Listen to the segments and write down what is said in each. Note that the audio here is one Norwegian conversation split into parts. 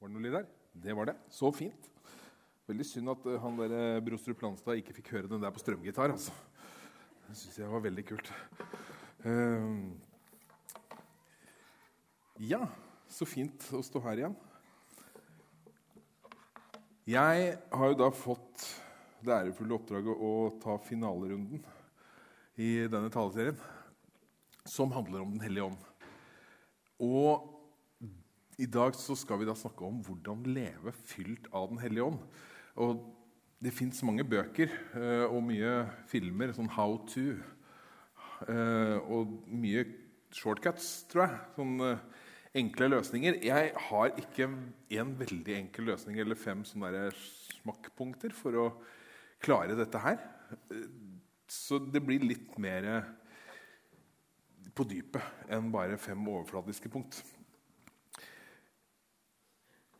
Var det noe lyd der? Det var det. Så fint. Veldig synd at eh, han der eh, Brostrup Landstad ikke fikk høre den der på strømgitar. altså. Det syns jeg var veldig kult. Uh, ja, så fint å stå her igjen. Jeg har jo da fått det ærefulle oppdraget å ta finalerunden i denne taleserien, som handler om Den hellige ånd. Og i dag så skal vi da snakke om hvordan leve fylt av Den hellige ånd. Og det fins mange bøker eh, og mye filmer, sånn how to. Eh, og mye shortcuts, tror jeg. Sånn eh, enkle løsninger. Jeg har ikke en veldig enkel løsning eller fem sånne smakkpunkter for å klare dette her. Så det blir litt mer på dypet enn bare fem overfladiske punkt.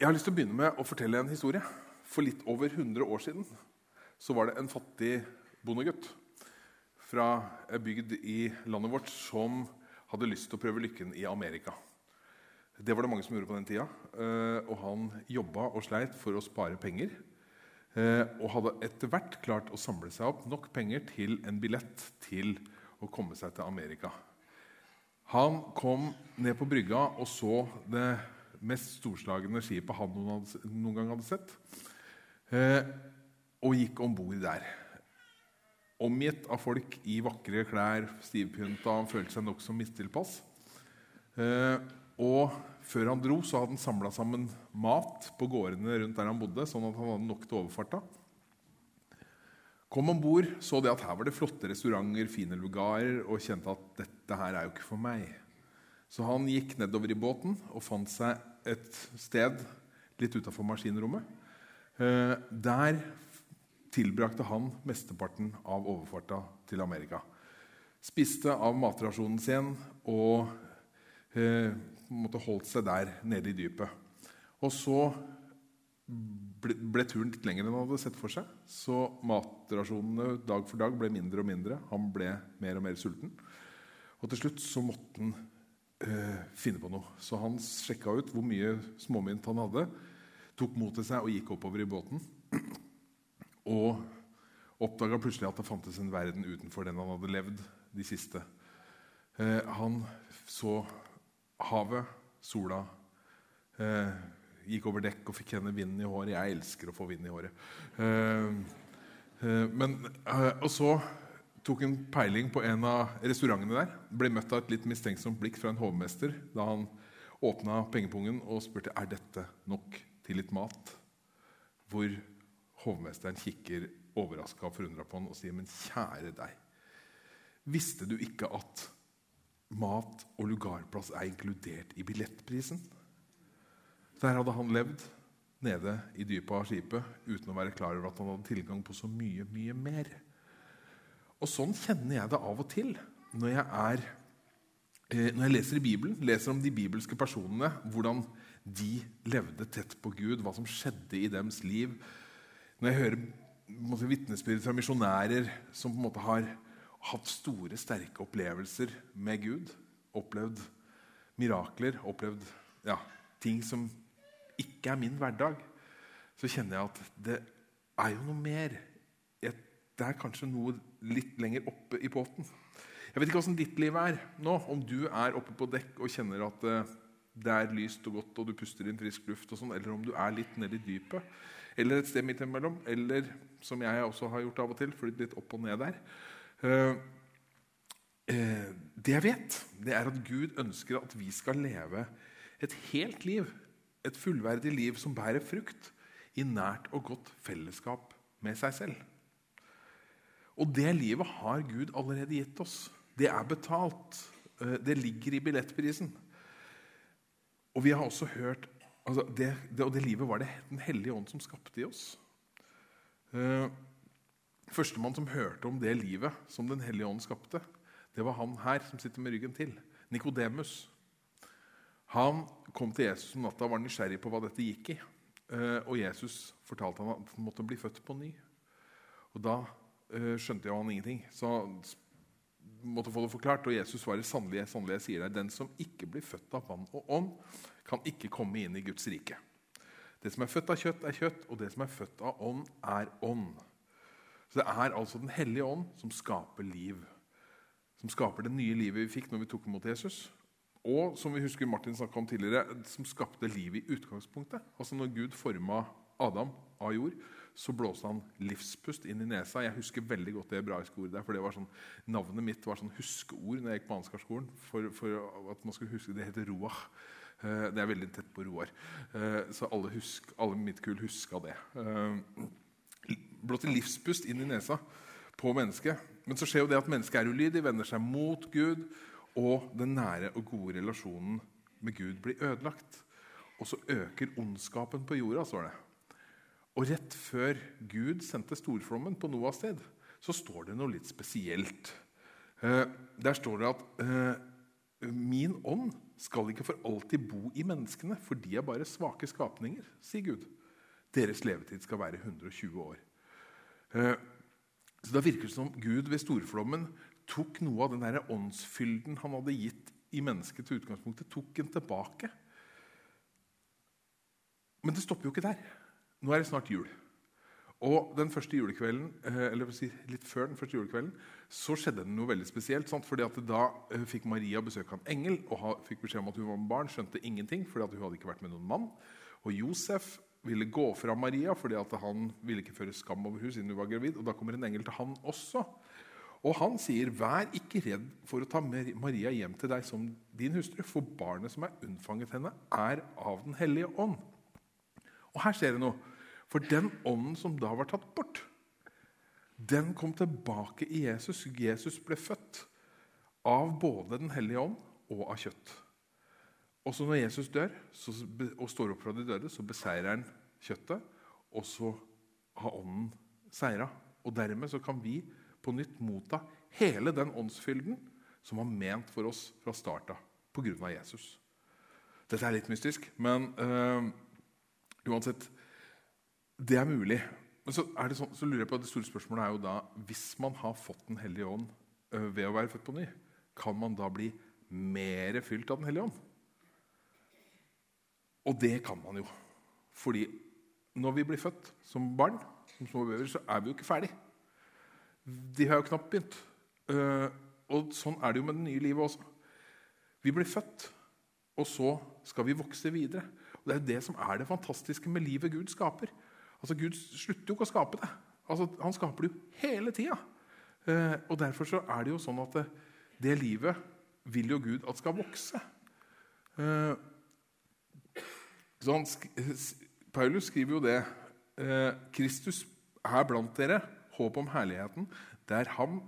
Jeg har lyst til å begynne med å fortelle en historie. For litt over 100 år siden så var det en fattig bondegutt fra en bygd i landet vårt som hadde lyst til å prøve lykken i Amerika. Det var det mange som gjorde på den tida. Eh, og han jobba og sleit for å spare penger. Eh, og hadde etter hvert klart å samle seg opp nok penger til en billett til å komme seg til Amerika. Han kom ned på brygga og så det mest storslagne skipet han noen gang hadde sett. Eh, og gikk om bord der. Omgitt av folk i vakre klær, stivpynta. Han følte seg nokså mistilpass. Eh, og før han dro, så hadde han samla sammen mat på gårdene rundt der han bodde, sånn at han hadde nok til overfarta. Kom om bord, så det at her var det flotte restauranter, fine lugarer, og kjente at dette her er jo ikke for meg. Så han gikk nedover i båten og fant seg et sted litt utafor maskinrommet. Eh, der tilbrakte han mesteparten av overfarta til Amerika. Spiste av matrasjonen sin og eh, måtte holdt seg der nede i dypet. Og så ble, turen litt lenger enn han hadde sett for seg. Så matrasjonene dag for dag ble mindre og mindre. Han ble mer og mer sulten. Og til slutt så måtte han eh, finne på noe. Så han sjekka ut hvor mye småmynt han hadde, tok mot til seg og gikk oppover i båten. Og oppdaga plutselig at det fantes en verden utenfor den han hadde levd de siste. Eh, han så havet, sola, eh, gikk over dekk og fikk kjenne vinden i håret. Jeg elsker å få vind i håret. Eh, eh men, eh, og så tok en peiling på en av restaurantene der. Ble møtt av et litt mistenksomt blikk fra en hovmester da han åpna pengepungen og spurte er dette nok til litt mat. Hvor hovmesteren kikker overraska og forundra på han og sier, 'Men kjære deg, visste du ikke at mat og lugarplass er inkludert i billettprisen?' Der hadde han levd nede i dypet av skipet uten å være klar over at han hadde tilgang på så mye, mye mer. Og sånn kjenner jeg det av og til når jeg, er, eh, når jeg leser i Bibelen, leser om de bibelske personene, hvordan de levde tett på Gud, hva som skjedde i deres liv. Når jeg hører vitnesbyrd fra misjonærer som på en måte har hatt store, sterke opplevelser med Gud, opplevd mirakler, opplevd ja, ting som ikke er min hverdag, så kjenner jeg at det er jo noe mer. Det er kanskje noe litt lenger oppe i båten. Jeg vet ikke åssen ditt liv er nå. Om du er oppe på dekk og kjenner at eh, det er lyst og godt, og du puster inn frisk luft, og sånn, eller om du er litt nede i dypet, eller et sted midt imellom, eller som jeg også har gjort av og til, flydd litt opp og ned der. Eh, eh, det jeg vet, det er at Gud ønsker at vi skal leve et helt liv, et fullverdig liv som bærer frukt, i nært og godt fellesskap med seg selv. Og det livet har Gud allerede gitt oss. Det er betalt. Eh, det ligger i billettprisen. Og vi har også hørt altså det, det, Og det livet var det Den hellige ånd som skapte i oss. Uh, Førstemann som hørte om det livet som Den hellige ånd skapte, det var han her som sitter med ryggen til. Nikodemus. Han kom til Jesus om natta og var nysgjerrig på hva dette gikk i. Uh, og Jesus fortalte han at han måtte bli født på ny. Og da skjønte jo han ingenting. Så han måtte få det forklart. Og Jesus svarer sannelig, sannelig jeg sier deg, den som ikke blir født av vann og ånd, kan ikke komme inn i Guds rike. Det som er født av kjøtt, er kjøtt, og det som er født av ånd, er ånd. Så Det er altså Den hellige ånd som skaper liv. Som skaper det nye livet vi fikk når vi tok imot Jesus. Og som vi husker Martin om tidligere, som skapte liv i utgangspunktet. Altså Når Gud forma Adam av jord, så blåste han livspust inn i nesa. Jeg husker veldig godt det hebraiske ordet der, for det var sånn, Navnet mitt var sånn huskeord når jeg gikk på Ansgarskolen. For, for at man skulle huske, Det heter roach. Eh, det er veldig tett på Roar. Eh, så alle, husk, alle mitt kull huska det. Eh, blåste livspust inn i nesa på mennesket. Men så skjer jo det at mennesket er ulydig, vender seg mot Gud, og den nære og gode relasjonen med Gud blir ødelagt. Og så øker ondskapen på jorda, står det. Og rett før Gud sendte storflommen på Noas sted, så står det noe litt spesielt. Eh, der står det at eh, 'min ånd skal ikke for alltid bo i menneskene', for de er bare svake skapninger, sier Gud. Deres levetid skal være 120 år. Eh, så Da virker det som Gud ved storflommen tok noe av den der åndsfylden han hadde gitt i mennesket til utgangspunktet, tok den tilbake. Men det stopper jo ikke der. Nå er det snart jul. Og den første julekvelden, eh, eller litt før den første julekvelden så skjedde det noe veldig spesielt. Sant? fordi Da eh, fikk Maria besøk av en engel og fikk beskjed om at hun var med barn. Skjønte ingenting, fordi hun hadde ikke vært med noen mann. Og Josef ville gå fra Maria fordi han ville ikke føre skam over henne siden hun var gravid. og Da kommer en engel til han også. Og han sier, 'Vær ikke redd for å ta Maria hjem til deg som din hustru,' 'for barnet som er unnfanget henne, er av Den hellige ånd.' Og her skjer det noe. For den ånden som da var tatt bort, den kom tilbake i Jesus. Jesus ble født av både Den hellige ånd og av kjøtt. Og så når Jesus dør så, og står opp fra de døde, så beseirer han kjøttet, og så har ånden seira. Og dermed så kan vi på nytt motta hele den åndsfylden som var ment for oss fra starta pga. Jesus. Dette er litt mystisk, men øh, uansett Det er mulig. Men så, er sånn, så, lurer jeg på Det store spørsmålet er jo da Hvis man har fått Den hellige ånd øh, ved å være født på ny, kan man da bli mer fylt av Den hellige ånd? Og det kan man jo. Fordi når vi blir født som barn, som små bøver, så er vi jo ikke ferdig. De har jo knapt begynt. Uh, og sånn er det jo med det nye livet også. Vi blir født, og så skal vi vokse videre. Og Det er jo det som er det fantastiske med livet Gud skaper. Altså Gud slutter jo ikke å skape det. Altså, han skaper det jo hele tida. Uh, og derfor så er det jo sånn at det, det livet vil jo Gud at skal vokse. Så han, Paulus skriver jo det. Kristus er blant dere håp om herligheten. Det er ham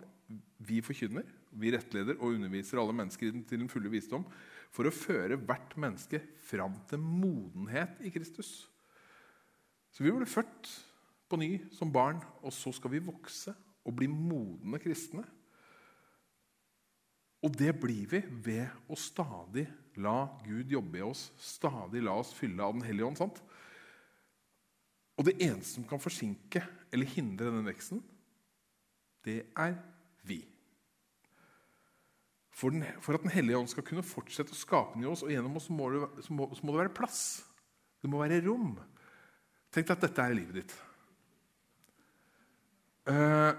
vi forkynner, vi rettleder og underviser alle mennesker til den fulle visdom for å føre hvert menneske fram til modenhet i Kristus. Så vi ble født på ny som barn, og så skal vi vokse og bli modne kristne. Og det blir vi ved å stadig la Gud jobbe i oss, stadig la oss fylle av Den hellige ånd. sant? Og det eneste som kan forsinke eller hindre denne veksten, det er vi. For, den, for, at Den hellige ånd skal kunne fortsette å skape den i oss og gjennom oss, må, det, så, må, så må, det, være plass. Det må være rom. Tenk deg at dette er livet ditt. Uh,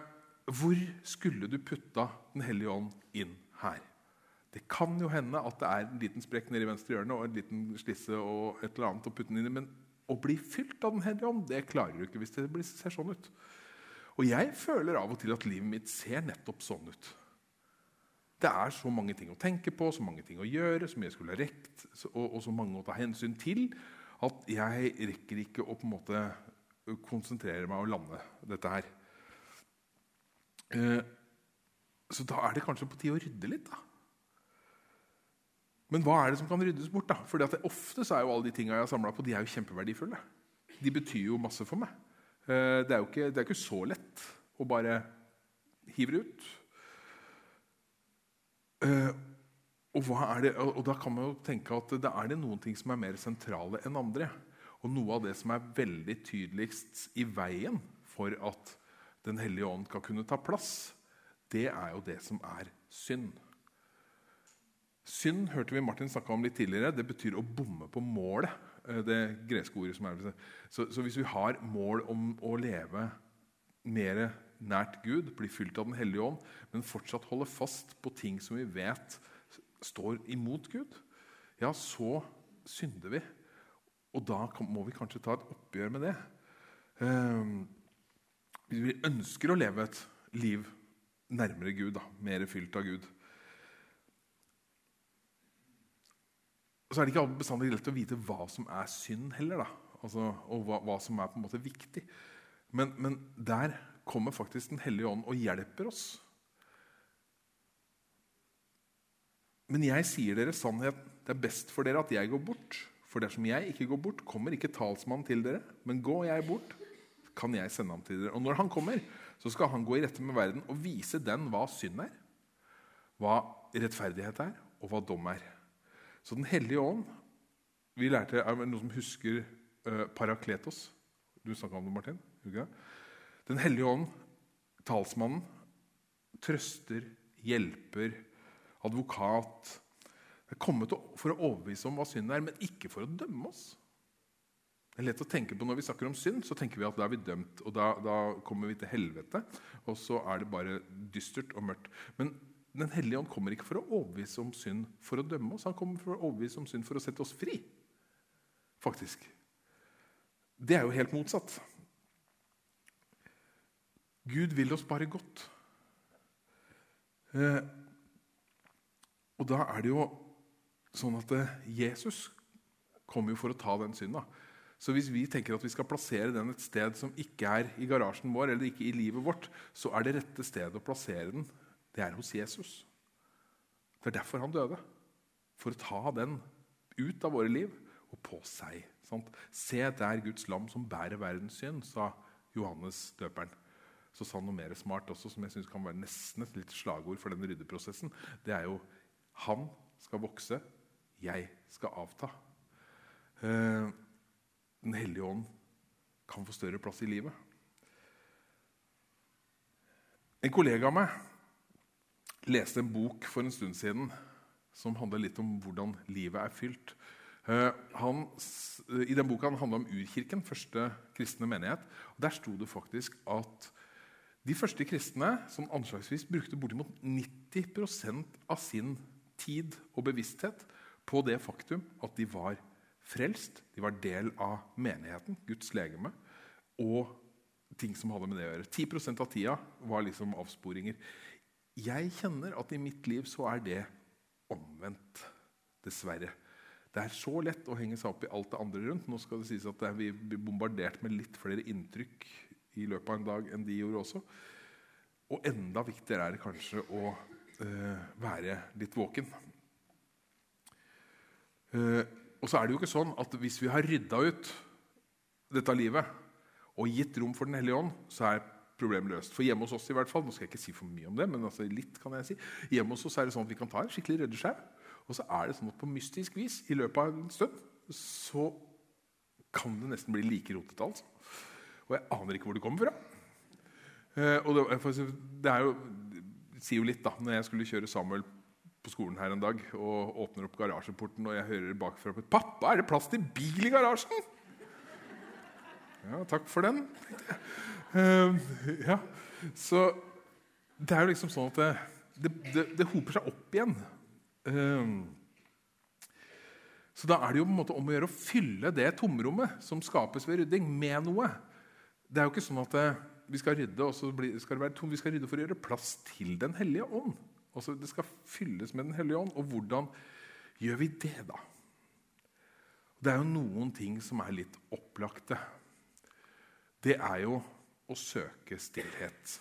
hvor skulle du putta Den hellige ånd inn her? Det kan jo hende at det er en liten sprekk nede i venstre hjørne og en liten slisse og et eller annet å putte den inn i, men å bli fylt av Den hellige ånd, det klarer du ikke hvis det ser sånn ut. Og jeg føler av og til at livet mitt ser nettopp sånn ut. Det er så mange ting å tenke på, så mange ting å gjøre, så mye jeg skulle ha rekt, og, og, så mange å ta hensyn til, at jeg rekker ikke å på en måte konsentrere meg og lande dette her. Eh, så da er det kanskje på tide å rydde litt, da. Men hva er det som kan ryddes bort? da? Fordi at Ofte så er jo alle de tingene jeg har samla på, de er jo kjempeverdifulle. De betyr jo masse for meg. Eh, det er jo ikke, det er ikke så lett å bare hive det ut. Eh, og, det, og, da kan man jo tenke at det er det noen ting som er mer sentrale enn andre. Og noe av det som er veldig tydeligst i veien for at Den hellige ånd kan kunne ta plass, det er jo det som er synd. Synd hørte vi Martin snakke om litt tidligere. Det betyr å bomme på målet. Eh, det greske ordet som er så, så hvis vi har mål om å leve mer nært Gud, bli fylt av Den hellige ånd, men fortsatt holde fast på ting som vi vet står imot Gud, ja, så synder vi. Og da må vi kanskje ta et oppgjør med det. Ehm, hvis vi ønsker å leve et liv nærmere Gud, da, mer fylt av Gud. Så er det ikke bestandig lett å vite hva som er synd heller. da, altså, Og hva, hva, som er på en måte viktig. Men, men der kommer faktisk Den hellige ånd og hjelper oss. Men jeg sier dere sannheten. Det er best for dere at jeg går bort. For dersom jeg ikke går bort, kommer ikke talsmannen til dere. Men går jeg bort, kan jeg sende ham til dere. Og når han kommer, så skal han gå i rette med verden og vise den hva synd er, hva rettferdighet er, og hva dom er. Så Den hellige ånd Vi lærte er det noen som husker uh, Parakletos. Du snakka om det, Martin. Okay? Den hellige ånd, talsmannen, trøster, hjelper, advokat Det er kommet for å overbevise om hva synd er, men ikke for å dømme oss. Det er lett å tenke på Når vi snakker om synd, så tenker vi at da er vi dømt. og da, da kommer vi til helvete, og så er det bare dystert og mørkt. Men Den hellige ånd kommer ikke for å overbevise om synd for å dømme oss. Han kommer for å overbevise om synd for å sette oss fri. Faktisk. Det er jo helt motsatt. Gud vil oss bare godt. Eh, og da er det jo sånn at eh, Jesus kommer jo for å ta den synda. Så hvis vi tenker at vi skal plassere den et sted som ikke er i garasjen vår, eller ikke i livet vårt, så er det rette stedet å plassere den, det er hos Jesus. Det er derfor han døde. For å ta den ut av våre liv og på seg. Sant? Se der Guds lam som bærer verdens synd, sa Johannes døperen så sa han noe mer smart også, som jeg synes kan være nesten et litt slagord for den ryddeprosessen. Det er jo han skal vokse, jeg skal avta. Eh, den hellige ånd kan få større plass i livet. En kollega av meg leste en bok for en stund siden som handler litt om hvordan livet er fylt. Eh, han, I den boka handla om urkirken, første kristne menighet. og Der sto det faktisk at de første kristne som anslagsvis brukte bortimot 90% av sin tid og bevissthet på det faktum at de var frelst, de var del av menigheten, Guds legeme, og ting som hadde med det å gjøre. 10% av tida var liksom avsporinger. Jeg kjenner at i mitt liv så er det omvendt, dessverre. Det er så lett å henge seg opp i alt det andre rundt. Nå skal det sies at Vi blir bombardert med litt flere inntrykk i løpet av en dag enn de gjorde også. Og enda viktigere er det kanskje å uh, være litt våken. Uh, og så er det jo ikke sånn at hvis vi har rydda ut dette livet og gitt rom for Den hellige ånd, så er problemet løst. For hjemme hos oss i hvert fall, nå skal jeg ikke si for mye om det, men altså litt kan jeg si, hjemme hos oss er det sånn at vi kan ta en skikkelig ryddesjau. Og så er det sånn at på mystisk vis i løpet av en stund så kan det nesten bli like rotete. altså. Og jeg aner ikke hvor det kommer fra. Eh, og det, det, er jo, det sier jo litt, da. Når jeg skulle kjøre Samuel på skolen her en dag og åpner opp garasjeporten, og jeg hører bakfra på 'Pappa, er det plass til bil i garasjen?' Ja, takk for den. Uh, ja. Så det er jo liksom sånn at det, det, det hoper seg opp igjen. Uh, så da er det jo på en måte om å gjøre å fylle det tomrommet som skapes ved rydding, med noe. Det er jo ikke sånn at eh, vi skal rydde og så skal det være tom. Vi skal rydde for å gjøre plass til Den hellige ånd. Altså, det skal fylles med Den hellige ånd. Og hvordan gjør vi det, da? Det er jo noen ting som er litt opplagte. Det er jo å søke stillhet.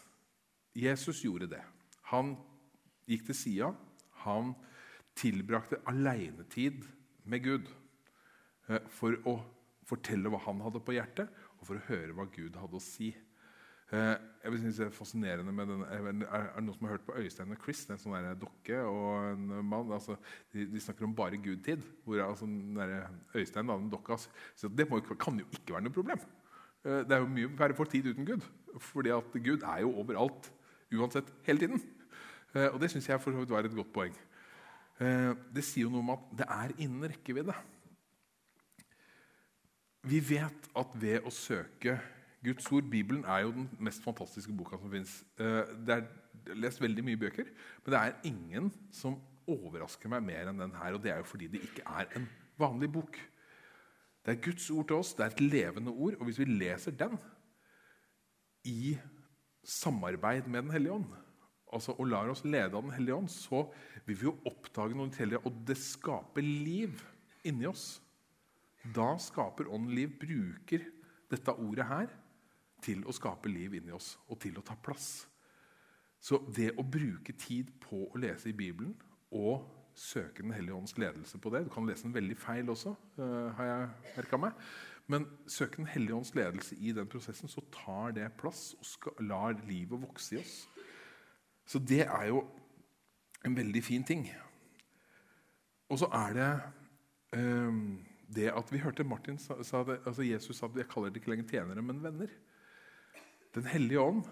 Jesus gjorde det. Han gikk til sida. Han tilbrakte alenetid med Gud eh, for å fortelle hva han hadde på hjertet, og for å høre hva Gud hadde å si. Eh, jeg synes det er fascinerende med den, er det noen som har hørt på Øystein og Chris? en sånn dokke og en mann. Altså, de, de, snakker om bare Gud-tid. hvor altså, Øystein, da, den dokka, så Det må, kan jo ikke være noe problem. Eh, det er jo mye verre for tid uten Gud. fordi at Gud er jo overalt uansett hele tiden. Eh, og det syns jeg for så vidt var et godt poeng. Eh, det sier jo noe om at det er innen rekkevidde. Vi vet at ved å søke Guds ord Bibelen er jo den mest fantastiske boka som fins. Det er lest veldig mye bøker, men det er ingen som overrasker meg mer enn den her. Og det er jo fordi det ikke er en vanlig bok. Det er Guds ord til oss, det er et levende ord. Og hvis vi leser den i samarbeid med Den hellige ånd, altså, og lar oss lede av Den hellige ånd, så vil vi jo oppdage noe hellige, og det skaper liv inni oss. Da skaper ånden liv. Bruker dette ordet her til å skape liv inni oss og til å ta plass. Så det å bruke tid på å lese i Bibelen og søke Den hellige ånds ledelse på det Du kan lese den veldig feil også, uh, har jeg merka meg. Men søke Den hellige ånds ledelse i den prosessen, så tar det plass og skal, lar livet vokse i oss. Så det er jo en veldig fin ting. Og så er det um, det at vi hørte Martin sa, sa det, altså Jesus sa at jeg kaller det ikke lenger tjenere, men venner. Den hellige ånd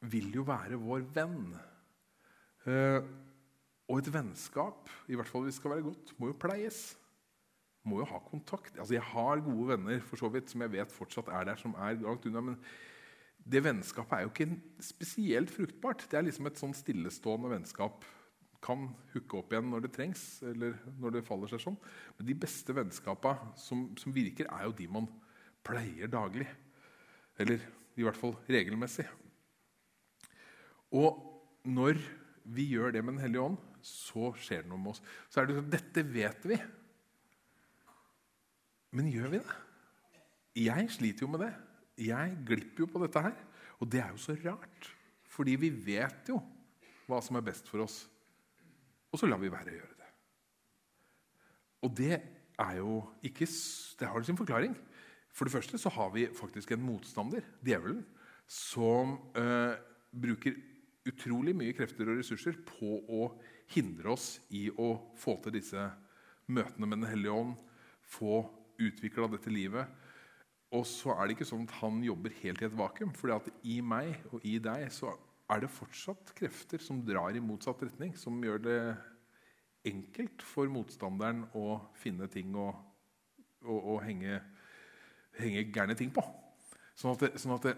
vil jo være vår venn. Uh, og et vennskap, i hvert fall hvis det skal være godt, må jo pleies. Må jo ha kontakt. Altså, Jeg har gode venner for så vidt, som jeg vet fortsatt er der, som er langt unna. Men det vennskapet er jo ikke spesielt fruktbart. Det er liksom et sånn stillestående vennskap. Kan hooke opp igjen når det trengs, eller når det faller seg sånn. Men de beste vennskapene som, som virker, er jo de man pleier daglig. Eller i hvert fall regelmessig. Og når vi gjør det med Den hellige ånd, så skjer det noe med oss. Så er det sånn Dette vet vi. Men gjør vi det? Jeg sliter jo med det. Jeg glipper jo på dette her. Og det er jo så rart. Fordi vi vet jo hva som er best for oss. Og så lar vi være å gjøre det. Og det er jo ikke Det har sin forklaring. For det første så har vi faktisk en motstander, djevelen, som øh, bruker utrolig mye krefter og ressurser på å hindre oss i å få til disse møtene med Den hellige ånd, få utvikla dette livet. Og så er det ikke sånn at han jobber helt i et vakuum. For i meg og i deg så er det fortsatt krefter som drar i motsatt retning. Som gjør det enkelt for motstanderen å finne ting å, å, å henge, henge gærne ting på. Sånn at, det, sånn at det,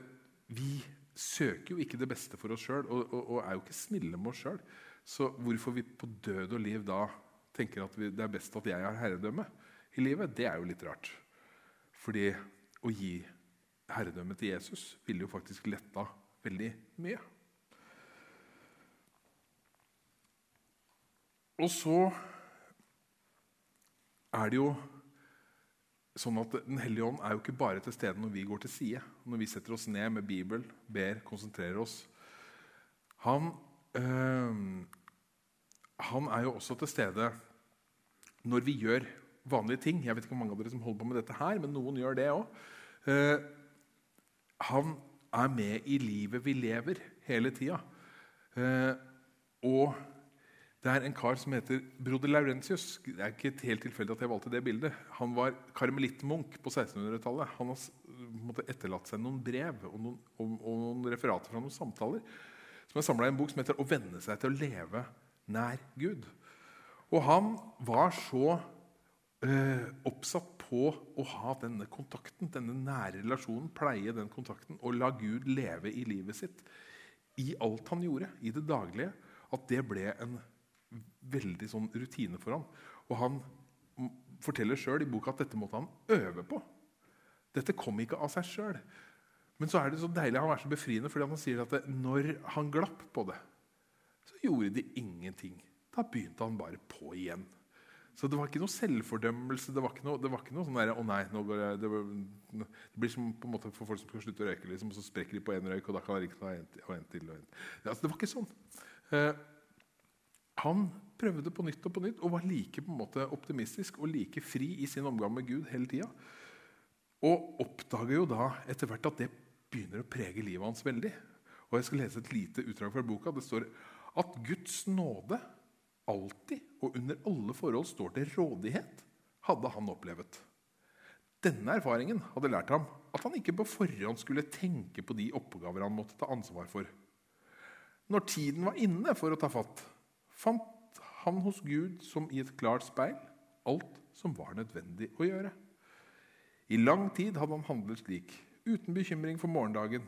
vi søker jo ikke det beste for oss sjøl og, og, og, er jo ikke snille med oss sjøl. Så hvorfor vi på død og liv da tenker at vi, det er best at jeg har herredømme i livet, det er jo litt rart. Fordi å gi herredømme til Jesus ville jo faktisk letta veldig mye. Og så er det jo sånn at Den hellige ånd er jo ikke bare til stede når vi går til side. Når vi setter oss ned med Bibel, ber, konsentrerer oss. Han han er jo også til stede når vi gjør vanlige ting. Jeg vet ikke hvor mange av dere som holder på med dette her, men noen gjør det òg. Eh, han er med i livet vi lever, hele tida. Eh, og det er en kar som heter broder Laurentius. Det er ikke helt tilfeldig at jeg valgte det bildet. Han var karmelittmunk på 1600-tallet. Han har etterlatt seg noen brev og noen, og, og noen referater fra noen samtaler som er samla i en bok som heter 'Å venne seg til å leve nær Gud. Og han var så eh, oppsatt på å ha denne kontakten, denne nære relasjonen, pleie den kontakten og la Gud leve i livet sitt i alt han gjorde, i det daglige, at det ble en veldig sånn rutine for ham. Og han forteller sjøl i boka at dette måtte han øve på. Dette kom ikke av seg sjøl. Men så er det så deilig han er så befriende fordi han sier at det, når han glapp på det, så gjorde de ingenting. Da begynte han bare på igjen. Så det var ikke noe selvfordømmelse. Det var ikke noe, det var ikke noe sånn der, å nei, jeg, det, det, blir som på en måte for folk som skal slutte å røyke, liksom, og så sprekker de på én røyk, og da kan de ikke ta en, og en til. Og en. altså, det var ikke sånn. Eh, han prøvde på nytt og på nytt og var like på en måte optimistisk og like fri i sin omgang med Gud hele tida. Og oppdager jo da etter hvert at det begynner å prege livet hans veldig. Og Jeg skal lese et lite utdrag fra boka. Det står at Guds nåde alltid og under alle forhold står til rådighet, hadde han opplevet. Denne erfaringen hadde lært ham at han ikke på forhånd skulle tenke på de oppgaver han måtte ta ansvar for. Når tiden var inne for å ta fatt, fant han hos Gud som i et klart speil alt som var nødvendig å gjøre. I lang tid hadde han handlet slik, uten bekymring for morgendagen.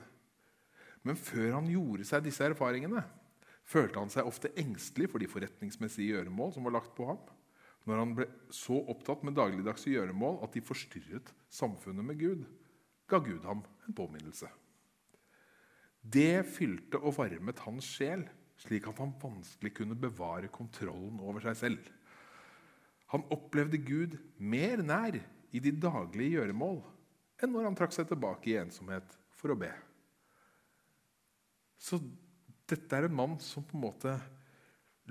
Men før han gjorde seg disse erfaringene, følte han seg ofte engstelig for de forretningsmessige gjøremål som var lagt på ham. Når han ble så opptatt med dagligdagse gjøremål at de forstyrret samfunnet med Gud, ga Gud ham en påminnelse. Det fylte og varmet hans sjel, slik at han vanskelig kunne bevare kontrollen over seg selv. Han opplevde Gud mer nær i de daglige gjøremål enn når han trakk seg tilbake i ensomhet for å be. Så dette er en mann som på en måte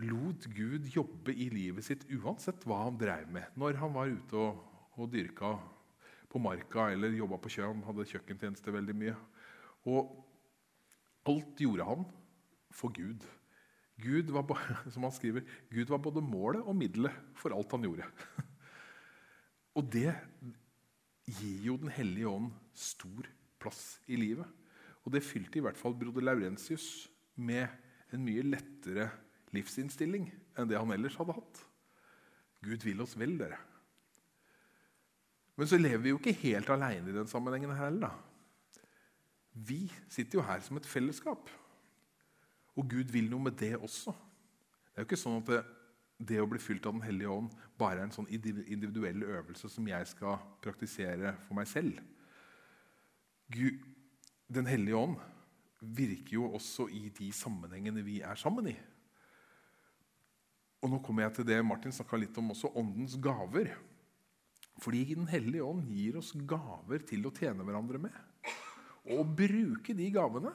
lot Gud jobbe i livet sitt uansett hva han drev med. Når han var ute og, og dyrka på marka eller jobba på kjøen, hadde kjøkkentjeneste veldig mye. Og alt gjorde han for Gud. Gud var, som han skriver, Gud var både målet og middelet for alt han gjorde. Og det gir jo Den hellige ånd stor plass i livet. Og det fylte i hvert fall broder Laurentius med en mye lettere livsinnstilling enn det han ellers hadde hatt. Gud vil oss vel, dere. Men så lever vi jo ikke helt aleine i den sammenhengen her heller. Vi sitter jo her som et fellesskap. Og Gud vil noe med det også. Det er jo ikke sånn at det, å bli fylt av Den hellige ånd bare er en sånn individuell øvelse som jeg skal praktisere for meg selv. Gud, Den hellige ånd virker jo også i de sammenhengene vi er sammen i. Og nå kommer jeg til det Martin snakka litt om også, åndens gaver. Fordi Den hellige ånd gir oss gaver til å tjene hverandre med. Og å bruke de gavene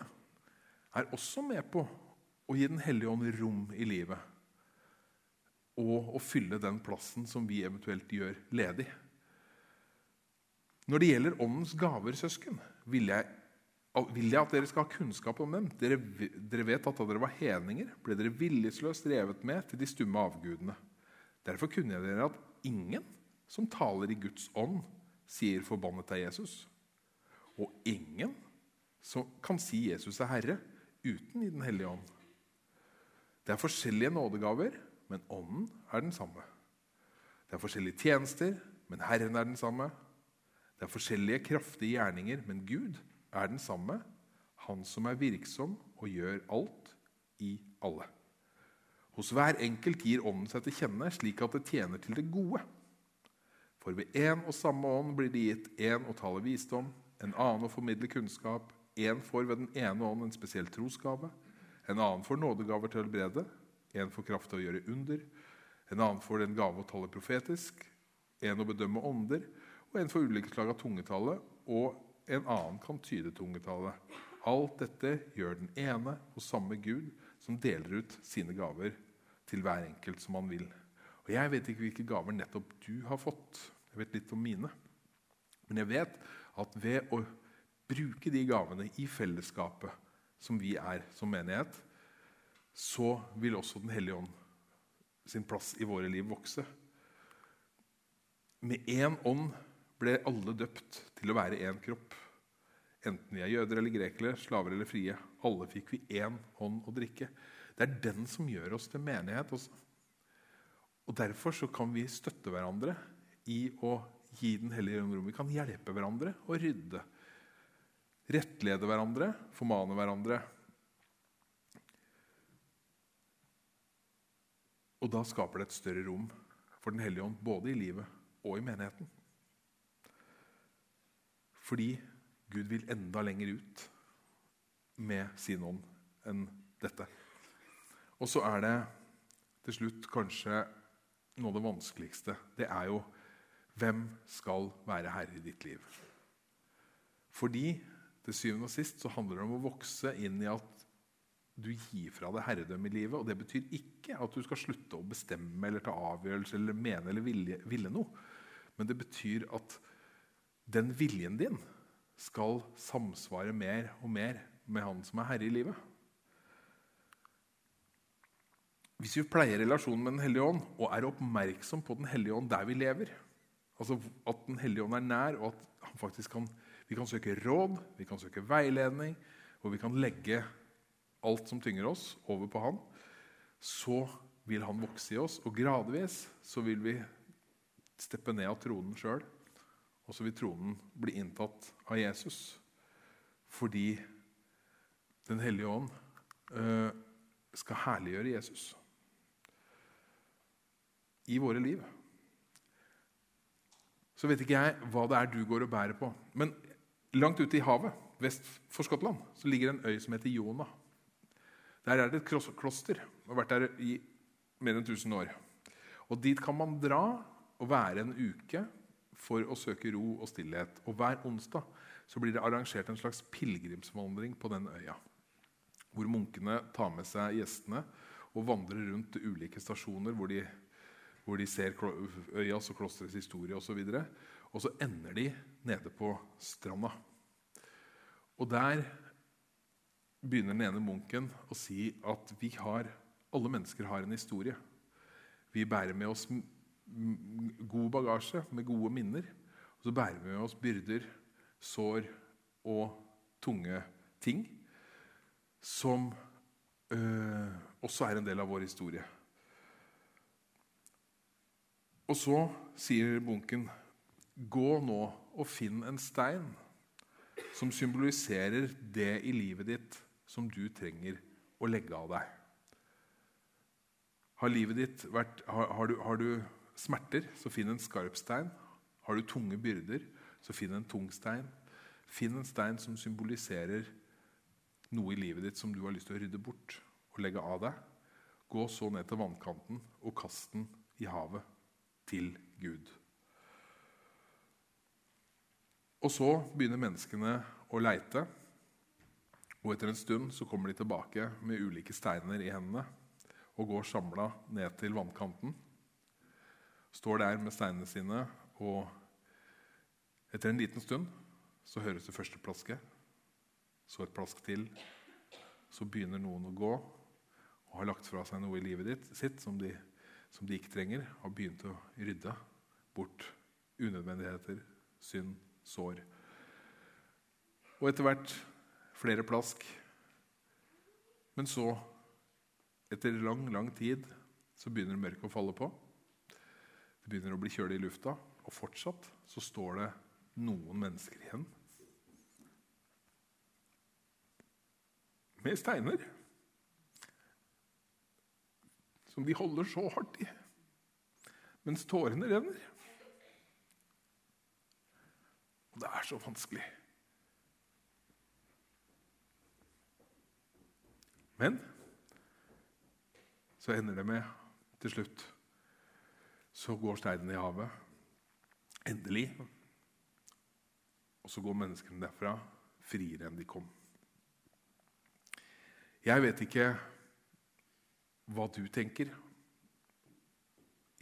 er også med på å gi Den hellige ånd rom i livet og å fylle den plassen som vi eventuelt gjør ledig. Når det gjelder åndens gaver, søsken, vil jeg, vil jeg, at dere skal ha kunnskap om dem. Dere, dere vet at da dere var hedninger, ble dere viljesløst revet med til de stumme avgudene. Derfor kunne jeg dere at ingen som taler i Guds ånd, sier 'forbannet er Jesus'. Og ingen som kan si Jesus er Herre uten i Den hellige ånd. Det er forskjellige nådegaver, men ånden er den samme. Det er forskjellige tjenester, men Herren er den samme. Det er forskjellige kraftige gjerninger, men Gud er den samme, Han som er virksom og gjør alt i alle. Hos hver enkelt gir Ånden seg til kjenne, slik at det tjener til det gode. For ved én og samme ånd blir det gitt én å tale visdom, en annen å formidle kunnskap, én får ved den ene ånd en spesiell trosgave, en annen får nådegaver til å helbrede, en får kraft til å gjøre under, en annen får den gave å tale profetisk, en å bedømme ånder, og en får ulike slag av tungetale, og en annen kan tyde tungetale. Alt dette gjør den ene og samme Gud, som deler ut sine gaver til hver enkelt som han vil. Og Jeg vet ikke hvilke gaver nettopp du har fått. Jeg vet litt om mine. Men jeg vet at ved å bruke de gavene i fellesskapet som vi er som menighet, så vil også Den hellige ånd sin plass i våre liv vokse. Med én ånd ble alle døpt til å være én kropp. Enten vi er jøder eller grekere, slaver eller frie. Alle fikk vi én ånd å drikke. Det er den som gjør oss til menighet også. Og Derfor så kan vi støtte hverandre i å gi Den hellige ånd rom. Vi kan hjelpe hverandre å rydde. Rettlede hverandre, formane hverandre. Og da skaper det et større rom for Den hellige ånd, både i livet og i menigheten. Fordi Gud vil enda lenger ut med sin ånd enn dette. Og så er det til slutt kanskje noe av det vanskeligste. Det er jo hvem skal være herre i ditt liv? Fordi til syvende og sist så handler det om å vokse inn i at du gir fra deg herredømme i livet. og Det betyr ikke at du skal slutte å bestemme eller ta avgjørelser eller mene eller ville, ville noe. Men det betyr at den viljen din skal samsvare mer og mer med Han som er herre i livet. Hvis vi pleier relasjonen med Den hellige ånd og er oppmerksom på Den hellige ånd der vi lever, altså at Den hellige ånd er nær, og at kan, vi kan søke råd, vi kan søke veiledning, og vi kan legge alt som tynger oss, over på han, så vil han vokse i oss, og gradvis så vil vi steppe ned av tronen sjøl. Og så vil tronen bli inntatt av Jesus. Fordi Den hellige ånd øh, skal herliggjøre Jesus i våre liv. Så vet ikke jeg hva det er du går og bærer på. Men langt ute i havet, vest for Skottland, så ligger en øy som heter Jona. Der er det et kloster. Det har vært der i mer enn 1000 år. Og Dit kan man dra og være en uke for å søke ro og stillhet. Og Hver onsdag så blir det arrangert en slags pilegrimsvandring på den øya. Hvor munkene tar med seg gjestene og vandrer rundt ulike stasjoner hvor de, hvor de ser øyas og klosterets historie osv. Og, så og så ender de nede på stranda. Og der begynner den ene munken å si at vi har, alle mennesker har en historie. Vi bærer med oss god bagasje med gode minner. Og så bærer vi med oss byrder, sår og tunge ting som øh, også er en del av vår historie. Og så sier bunken, gå nå og finn en stein som symboliserer det i livet ditt som du trenger å legge av deg. Har livet ditt vært, har, har, du, har du smerter, så finn en skarp stein. Har du tunge byrder, så finn en tung stein. Finn en stein som symboliserer noe i livet ditt som du har lyst til å rydde bort og legge av deg. Gå så ned til vannkanten og kast den i havet til Gud. Og så begynner menneskene å leite. Og etter en stund så kommer de tilbake med ulike steiner i hendene og går samla ned til vannkanten står der med steinene sine, og etter en liten stund så høres det første plasket. Så et plask til. Så begynner noen å gå og har lagt fra seg noe i livet ditt, sitt som de, som de ikke trenger. Har begynt å rydde bort unødvendigheter, synd, sår. Og etter hvert flere plask. Men så, etter lang, lang tid, så begynner mørket å falle på. Det begynner å bli kjølig i lufta, og fortsatt så står det noen mennesker igjen. Med steiner. Som de holder så hardt i, mens tårene renner. Og det er så vanskelig. Men så ender det med til slutt så går steinen i havet. Endelig. Og så går menneskene derfra friere enn de kom. Jeg vet ikke hva du tenker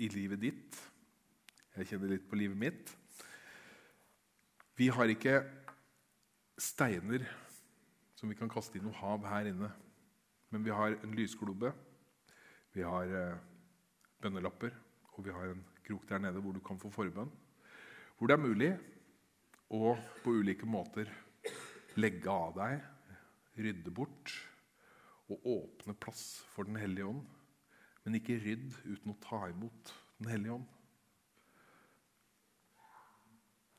i livet ditt. Jeg kjenner litt på livet mitt. Vi har ikke steiner som vi kan kaste i noe hav her inne. Men vi har en lysglobe, vi har eh, bønnelapper, og vi har en krok der nede hvor du kan få forbønn. Hvor det er mulig å på ulike måter legge av deg, rydde bort og åpne plass for Den hellige ånd. Men ikke rydd uten å ta imot Den hellige ånd.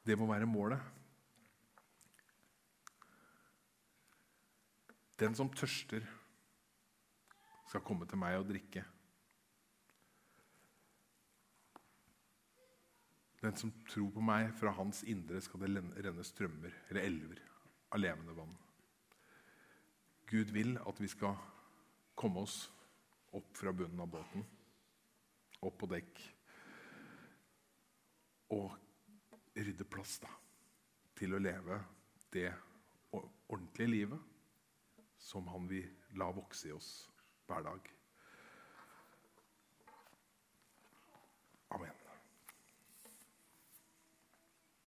Det må være målet. Den som tørster, skal komme til meg og drikke. Den som tror på meg, fra hans indre skal det renne strømmer eller elver av levende vann. Gud vil at vi skal komme oss opp fra bunnen av båten, opp på dekk, og rydde plass da, til å leve det ordentlige livet som han vil la vokse i oss hver dag. Amen.